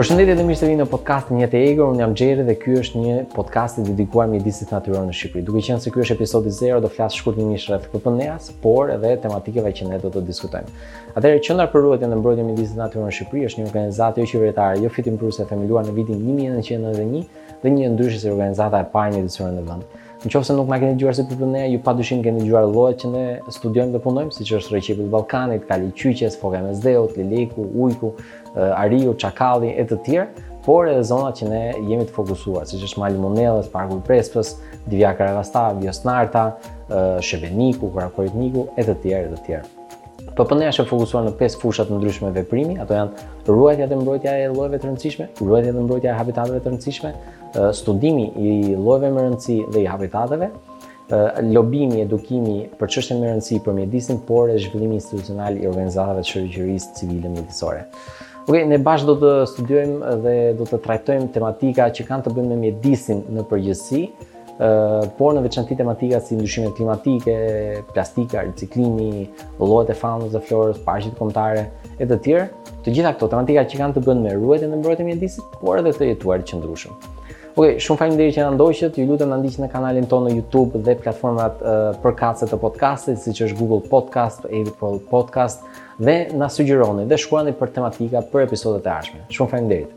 Përshëndetje dhe mirë se vini në podcastin Jetë e Egër, unë jam Xheri dhe ky është një podcast i dedikuar mjedisit natyror në Shqipëri. Duke qenë se ky është episodi 0, do flas shkurtimisht rreth PPNEA-s, por edhe tematikeve që ne do të diskutojmë. Atëherë qendra për ruajtjen dhe mbrojtjen e mjedisit natyror në Shqipëri është një organizatë jo qeveritare, jo fitimprurëse e themeluar në vitin 1991 Dhe njihet ndryshe si organizata e parë mjedisore në vend. Në qoftë se nuk na keni dëgjuar si PPNEA, ju pa dyshim keni dëgjuar llojet që ne studiojmë dhe punojmë, siç është rrëqebulli i Ballkanit, kali i qyqes, foka e Mesdheut, lejleku, ujku, ariu, çakalli, e të tjerë, por edhe zonat që ne jemi të fokusuar, siç është mali i Munellës, parku i Prespës, Divjakë-Karavasta, Vjosë-Narta, Shebeniku, Korab-Koritniku, e të tjerë, e të tjerë. PPNEA është e fokusuar në pesë fusha të ndryshme veprimi, ato janë ruajtja dhe mbrojtja e llojeve të rëndësishme, ruajtja dhe mbrojtja e habitateve të rëndësishme, studimi i llojeve me rëndësi dhe i habitateve, lobimi, edukimi për çështje me rëndësi për mjedisin, por edhe zhvillimi institucional i organizatave të shoqërisë civile mjedisore. Ok, ne bashkë do të studiojmë dhe do të trajtojmë tematika që kanë të bëjnë me mjedisin në përgjithësi, por në veçanti tematika si ndryshimet klimatike, plastika, riciklimi, llojet e faunës dhe florës, parqet kombëtare e të tjerë, të gjitha këto tematika që kanë të bëjnë me ruajtjen dhe mbrojtjen e mjedisit, por edhe të jetuarit e qëndrueshëm. Okej, shumë faleminderit që na ndoqët. Ju lutem na ndiqni në kanalin tonë në YouTube dhe platformat uh, përkatëse të podcastit, siç është Google Podcast, Apple Podcast dhe na sugjeroni dhe shkruani për tematika për episodet e ardhshme. Shumë faleminderit.